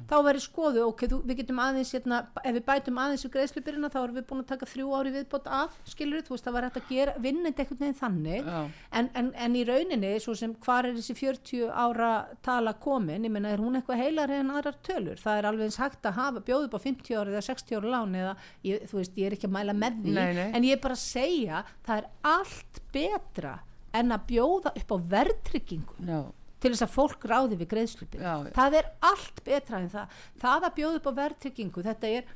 þá verður skoðu, ok, þú, við getum aðeins hérna, ef við bætum aðeins við greiðslubyrjuna þá erum við búin að taka þrjú ári viðbót af skiljið, þú veist það var hægt að gera, vinna einhvern veginn þannig. Já. en, en, en í rauninni, svo sem hvar er þessi 40 ára tala komin, ég meina er hún eitthvað heilari en aðrar tölur, það er alveg eins hægt að hafa bjóðu upp á 50 ára eða 60 ára lán eða, ég, þú veist, ég er ekki að mæla með því. Nei, nei. en ég er bara að segja, það er allt betra en að bjóða upp á verðtryggingu Já. til þess að fólk ráði við greiðslupið það er allt betra en það. Það að bjóða upp á verðtryggingu þetta er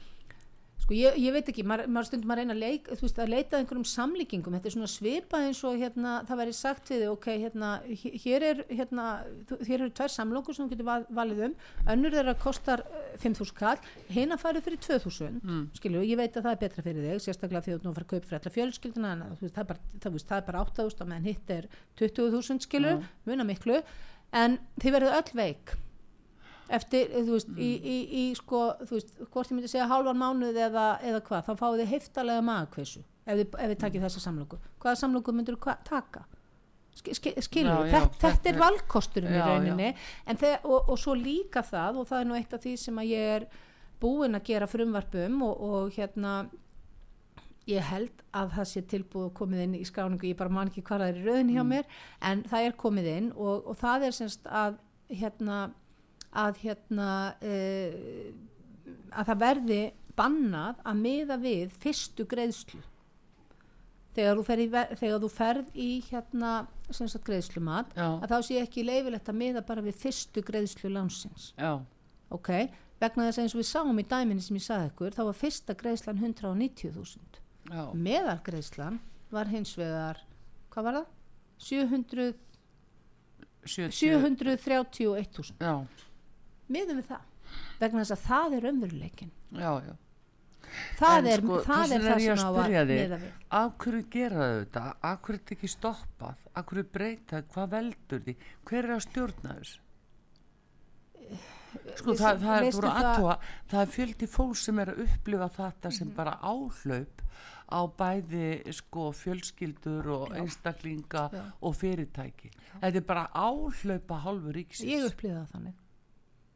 sko ég, ég veit ekki, maður, maður stundum að reyna að, leik, veist, að leita að einhverjum samlíkingum. Þetta er svona svipað eins og hérna, það væri sagt við ok, hérna, hér- hér er hérna, eru tvær samlokur sem þú getur val, valið um, önnur þeirra kostar eh, 5.000 kall, hinn að farið fyrir 2.000, mm. skilju, ég veit að það er betra fyrir þig, sérstaklega því að þú að kaup fyrir alla fjölskylduna, en það er bara, það, veist, það er bara 8.000 og meðan hitt er 20.000 skilju, muna miklu. En þið verður öll veik eftir, eh, þú veist, í, í, í sko, þú veist, hvort ég myndi segja hálfan mánuð eða, eða hvað, þá fáið þið heftalega magakveisu ef þið, ef þið takið þessa samlóku hvaða samlóku myndir þú taka? Sk- sk- skilur, þetta, er valkosturinn í rauninni. En þegar, og, og svo líka það og það er nú eitt af því sem að ég er búin að gera frumvarpum og, og hérna ég held að það sé tilbúið og komið inn í skráningu, ég bara man ekki hvað það er í rauðin hjá mér, en það er komið inn og, og það er semst að hérna að hérna uh, að það verði bannað að miða við fyrstu greiðslu þegar þú, fer í, þegar þú ferð í hérna sem sagt greiðslumat Já. að þá sé ekki leifilegt að miða bara við fyrstu greiðslu lánsins Já. ok, vegna þess að eins og við sáum í dæminni sem ég sagði ykkur, þá var fyrsta greiðslan 190.000 Já. meðalgreiðslan var hins vegar hvað var það? 700 70 731.000 Já. Miðum við það vegna þess að það er umveruleikin Já, já. það En er, sko, það er það sem á að miða við Af hverju gera þau þetta? Af hverju er þetta ekki stoppað? Af hverju breyta? Hvað veldur því? Hver er að stjórna þess? Sko Veistu- það, það er veistu búin að það- er fjöldi fólk sem er að upplifa þetta sem bara áhlaup á bæði sko fjölskyldur og einstaklinga Já. og fyrirtæki. Þetta er bara áhlaup að hálfu ríksins. ég upplýða það þannig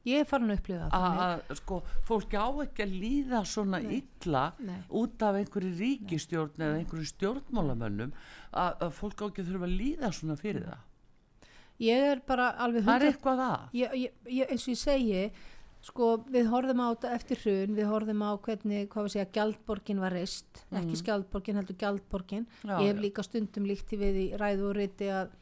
ég er farin að upplýða það að sko, fólki á ekki að líða svona illa Nei. út af einhverju ríkistjórn eða einhverju stjórnmálamönnum að, að fólk á ekki þurfa að líða svona fyrir það. Ég er bara alveg það er 100 eitthvað að. Ég, ég, ég, eins og ég segi sko við horfum á þetta eftir hrun við horfum á hvernig, hvað við segja gjaldborgin var reist, ekki skjaldborgin heldur gjaldborgin, Mm. Já, ég hef já. líka stundum líkt í við í ræðu og riti að,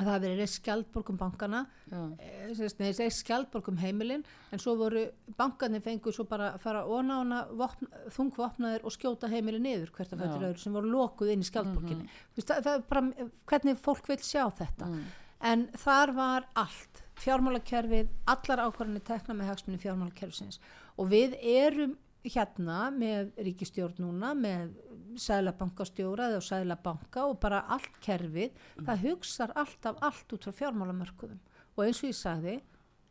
að það verið reist skjaldborgum bankana Já. eh, reist skjaldborgum heimilin en svo voru bankarnir fengur svo bara að fara óna ána vopn, þungvopnaðir og skjóta heimilin niður hvert Já. fættir öðru sem voru lokuð inn í skjaldborginni. Þú veist, það, það er bara hvernig fólk vil sjá þetta Mm. en þar var allt fjármálakerfið, allar ákvarðanir tekna með hagsmunni fjármálakerfisins og við erum hérna með ríkistjórn núna með sælabankastjóra eða sælabanka og bara allt kerfið það hugsar alltaf allt út frá fjármálamörkuðum. Og eins og ég sagði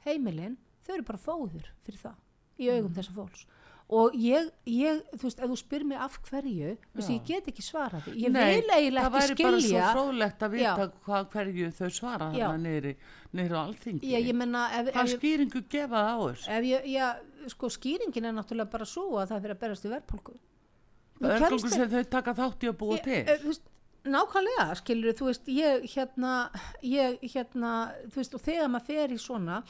heimilin, þau eru bara fóður fyrir það í augum þessa fólks. Og ég, ég, þú veist, ef þú spyr mig af hverju, veist, Já. ég get ekki svara því. Ég Nei, vil eiginlega það ekki væri bara skilja svo fróðlegt að vita Já. hvað hverju þau svara Já. hana niðri, niðri á alþingi. Ég, ég menna ef, hvað ef, skýringu gefa það á þess ef ég, já, sko skýringin er náttúrulega bara svo að það fyrir að berast í verðpólku örgöngu sem þau taka þátt í að búa til e, veist, nákvæmlega skilur þú veist ég hérna, ég hérna þú veist og þegar maður fer í svona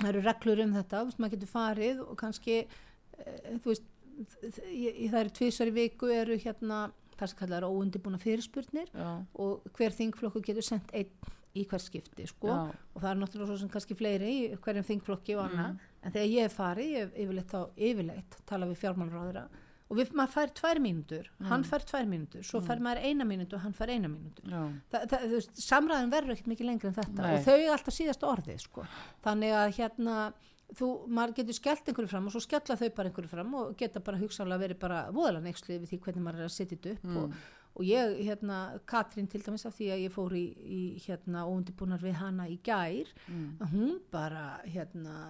það eru reglur um þetta, veist, maður getur farið og kannski eh, þú veist ég- ég- það eru tvisar í viku eru hérna það sem kallar óundibúna fyrirspurnir já, og hver þingflokku getur sendt einn í hver skipti sko Já. og það er náttúrulega svo sem kannski fleiri í hverjum þingflokki og annað Mm. en þegar ég hef farið, ég hef yfirleitt þá yfirleitt tala við fjármálráðura og við, maður fær tvær mínútur, hann fær tvær mínútur svo fær maður eina mínútu og hann fær eina mínútu. Já, Þa, það, veist, samræðin verður ekkert mikið lengri en þetta. Nei. og þau er alltaf síðast orðið sko. þannig að hérna þú, maður getur skellt einhverju fram og svo skella þau bara einhverju fram og geta bara hugsanlega verið bara voðalega neykslu við því hvernig maður er að setja þetta upp og, og ég, hérna, Katrín til dæmis af því að ég fór í, í hérna, óundibúnar við hana í gær að hún bara, hérna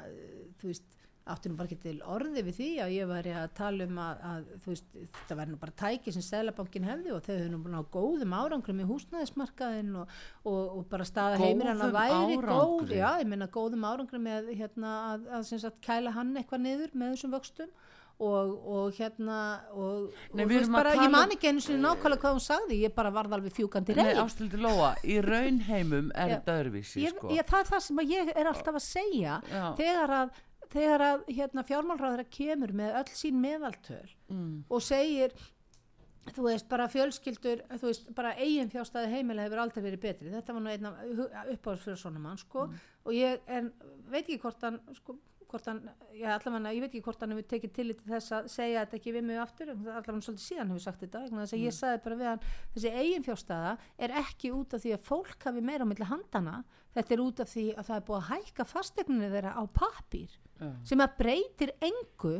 þú veist, átti nú bara ekki til orði við því að ég væri að tala um að, að veist, þetta væri nú bara tæki sem Sælabankin hefði og þau hefði nú búin á góðum árangrum í húsnæðismarkaðin og, og, og bara staða heimilana væri góð, já, ég meina góðum árangrum með hérna að, að sagt kæla hann eitthvað niður með þessum vöxtum og, og hérna og, Nei, og þú að bara, ég man um- ekki einu sinni nákvæmlega hvað hún sagði, ég bara varð alveg fjúkandi Nei, reyð ástildi Lóa, í raunheimum er þetta öðruvísi, sko. ég, það er það sem ég er alltaf að segja Já. þegar að, þegar að hérna, fjármálráður kemur með öll sín meðaltöl Mm. og segir þú veist, bara fjölskyldur þú veist, bara eigin fjárstæði heimila hefur aldrei verið betri, þetta var nú einn af uppáðs fyrir svona mann, sko og ég en, veit ekki hvort hann sko, hvort hann, já allavega, ég veit ekki hvort hann hefur tekið tillit til þess að segja þetta ekki við mig aftur, allavega hann svolítið síðan hefur sagt þetta þess að ég sagði bara við hann þessi eigin fjárstæða er ekki út af því að fólk hafi meira á milli handana þetta er út af því að það er búið að hækka fastegninu þeirra á pappír Já. sem að breytir engu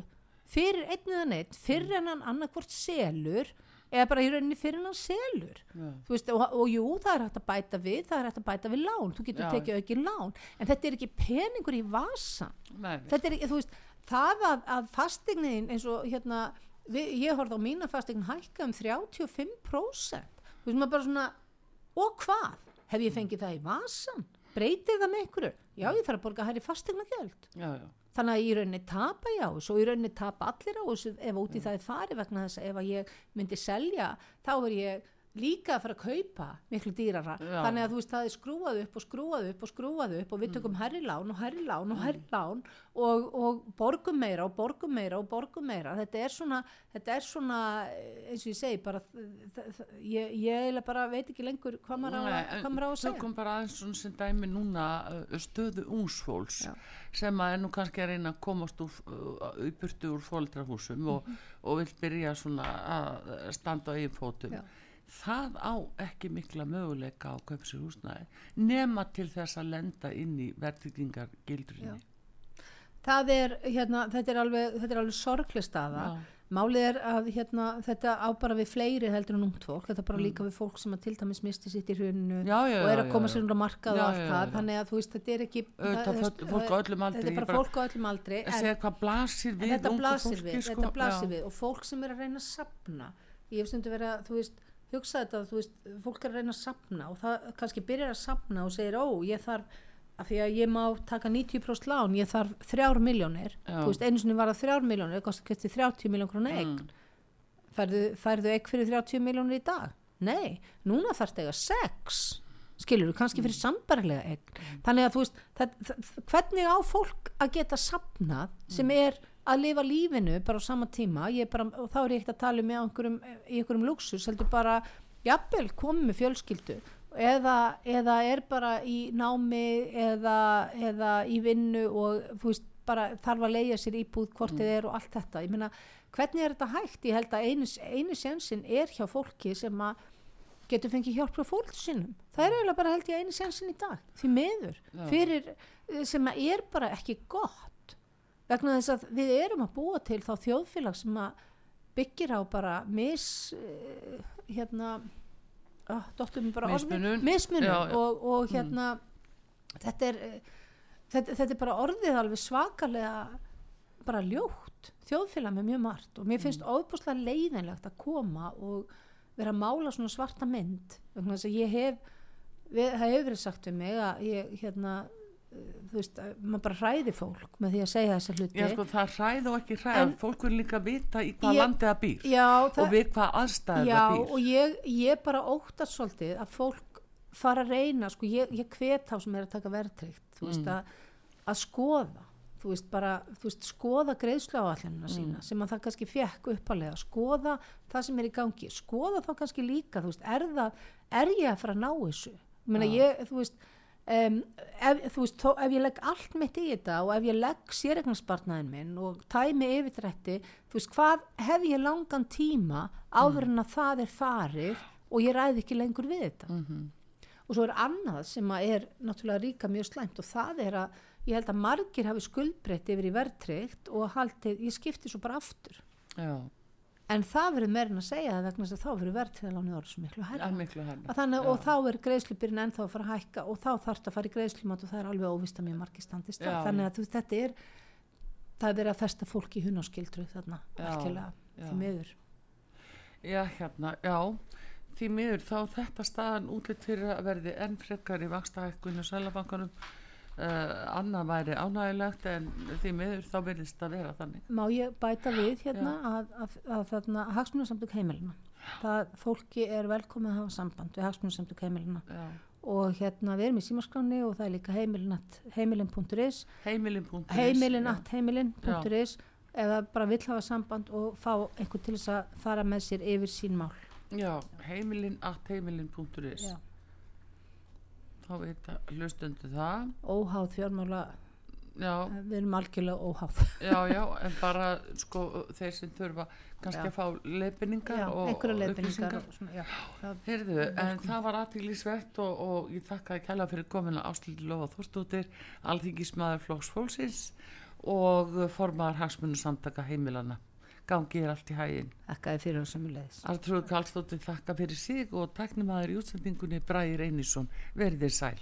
fyrir einn eða neitt fyrir en hann annarkvort selur eða bara í rauninni fyrir en hann selur. Þú veist, og, og jú, það er hægt að bæta við það er hægt að bæta við lán, þú getur Já. tekið aukin lán en þetta er ekki peningur í vasan Nei, þetta er ekki, þú veist það að, að fastegnin eins og hérna við, ég horfði á mína fastegnin hækka um 35% þú veist maður bara svona og hvað, hef ég fengið það í vasan breytir það með einhverju? Já ég þarf að borga hærri fastegnagjöld já, já. Þannig að í rauninni tapa ég á þessu og í rauninni tapa allir á þessu ef út í það er farið vegna þess að ef að ég myndi selja þá er ég líka að fara að kaupa miklu dýrara. Já. þannig að þú veist það er skrúað upp og skrúað upp og skrúað upp og við tökum herri lán og herri lán og herri lán og, og borgum meira og borgum meira og borgum meira. Þetta er svona, þetta er svona eins og ég segi bara ég, ég bara veit ekki lengur hvað maður á, hvað maður á að segja. tökum bara aðeins svona sem dæmi núna uh, stöðu úngsfólks Já. sem að er nú kannski að reyna að komast úr, uh, úr fóldrahúsum og, og vil byrja svona að standa á eigin fótum. Já. Það á ekki mikla möguleika á kaupa sér húsnæði nema til þess að lenda inn í verðtryggingar gildrinni það er, hérna, þetta er alveg, alveg sorgleg staða. Já. Málið er að hérna, þetta á bara við fleiri heldur en ungt fólk, þetta bara líka við fólk sem að til dæmis misti sitt í Mm. Já, og er að koma sér undir markað Já, og allt það, þannig að þú veist, þetta er ekki það- það- aldri, Þetta er bara fólk á öllum aldri að hvað blasir við þetta blasir við, sko. þetta blasir Já. við. Og fólk sem er að reyna að sapna ég hef stundu verið að, þú veist hugsa þetta, þú veist, fólk er að reyna að sapna og það kannski byrjar að sapna og segir ó, ég þarf, af því að ég má taka 90% lán, ég þarf þrjár miljónir, þú veist, einu sinni var það þrjár miljónir, það kosti kæfti 30 miljón krónu eign Mm. færðu, færðu eign fyrir 30 miljónir í dag? Nei, núna þarf þetta eiga 6 skilur þú, kannski fyrir sambarlega eign þannig að þú veist það, það, hvernig á fólk að geta sapnað sem er að lifa lífinu bara á sama tíma. Bara, og þá er ég ekkert að tala um í einhverjum, einhverjum luxus heldur bara, jafnvel komið með fjölskyldu. Eða, eða er bara í námi eða, eða í vinnu og þú veist bara þarf að leia sér íbúð hvort þið er og allt þetta. Ég meina hvernig er þetta hægt? Ég held að einu, einu sensin er hjá fólki sem að getur fengið hjálp frá fólk sinum það er eiginlega bara held ég einu sensin í dag. Því meður fyrir sem að er bara ekki gott vegna þess að við erum að búa til þá þjóðfélag sem að byggir á bara mis uh, hérna oh, bara orðið- Mismunun. mismunun Já, já. Og, og hérna þetta er eh, þetta, þetta er bara orðið alveg svakalega bara ljótt þjóðfélag með mjög margt og mér finnst mm. óbúslega leiðinlegt að koma og vera að mála svona svarta mynd vegna þess að ég hef við, það hefur verið sagt við mig að ég hérna þú veist, að maður bara hræði fólk með því að segja þessa hluti. Já, sko, það hræð og ekki hræð, En- fólk vil líka vita í hvað Ég- landi það býr já, og við hvað aðstæður já, það býr. og ég, ég bara óttast svolítið að fólk fara að reyna sko, ég, ég hvet þá sem er að taka verðtryggt þú veist Mm. að, að skoða. Þú veist, bara, þú veist, skoða greiðslu áallina sína sem að það kannski fekk uppalega, skoða það sem er í gangi, skoða þá kannski líka, þú veist, er það, er ég að fara að ná þessu? Ég meina, ég, þú veist, um, ef, þú veist, þó, ef ég legg allt mitt í þetta og ef ég legg séregnarspartnaðin minn og tæmi yfirdrætti, þú veist, hvað hef ég langan tíma áður en að það er farið og ég ræði ekki lengur við þetta? og svo er annað sem er náttúrulega ríka mjög slæmt og það er að ég held að margir hafi skuldbreytt yfir í verðtryggt og haldið, ég skipti svo bara aftur. Já, en það verður meirinn að segja það vegna þess að þá verður verðtrygðalánið orðið svo miklu herra er miklu Að þannig, og þá er greiðslubyrinn ennþá að fara að hækka og þá þarf það að fara í greiðslumat og það er alveg óvist að mjög margir standist þannig að þú, þetta er það er verið að festa fólk í hunáskildru þarna, já. því miður. Já, hérna, já, því miður þá þetta staðan útlitt fyrir að verði enn frekar í vakstahækkunni og sælabankanum uh, annað væri ánægilegt en því miður þá verðist að vera þannig. Má ég bæta við hérna að, að, að þarna hagsmunarsamtök heimilina það fólki er velkomið að hafa samband við hagsmunarsamtök heimilina Já, og hérna við erum í símaskráni og það er líka heimilin.is heimilin, heimilin.is heimilin já. heimilin.is eða bara vill hafa samband og fá einhvern til þess að fara með sér yfir sín mál. Já, heimilin heimilin.is Já. Þá veit að hlustundu það óháð fjármála, já, við erum algjörlega óháð já, já, en bara sko þeir sem þurfa kannski Já. að fá leifinningar og upplýsingar. Heyrðu, en það var aðtílisvert og, og ég þakkaði kæla fyrir komina Áslildi Lófa Þórstóttir, alþingismæður Flóks Fólksins og formaðar hagsmunum samtaka heimilana. Gangi er allt í hægin. þakkaði fyrir og sömulegis Artrúð Karlsdóttir þakka fyrir sig og tæknumæður í útsendingunni Bræði Reynisson. Verðið sæl.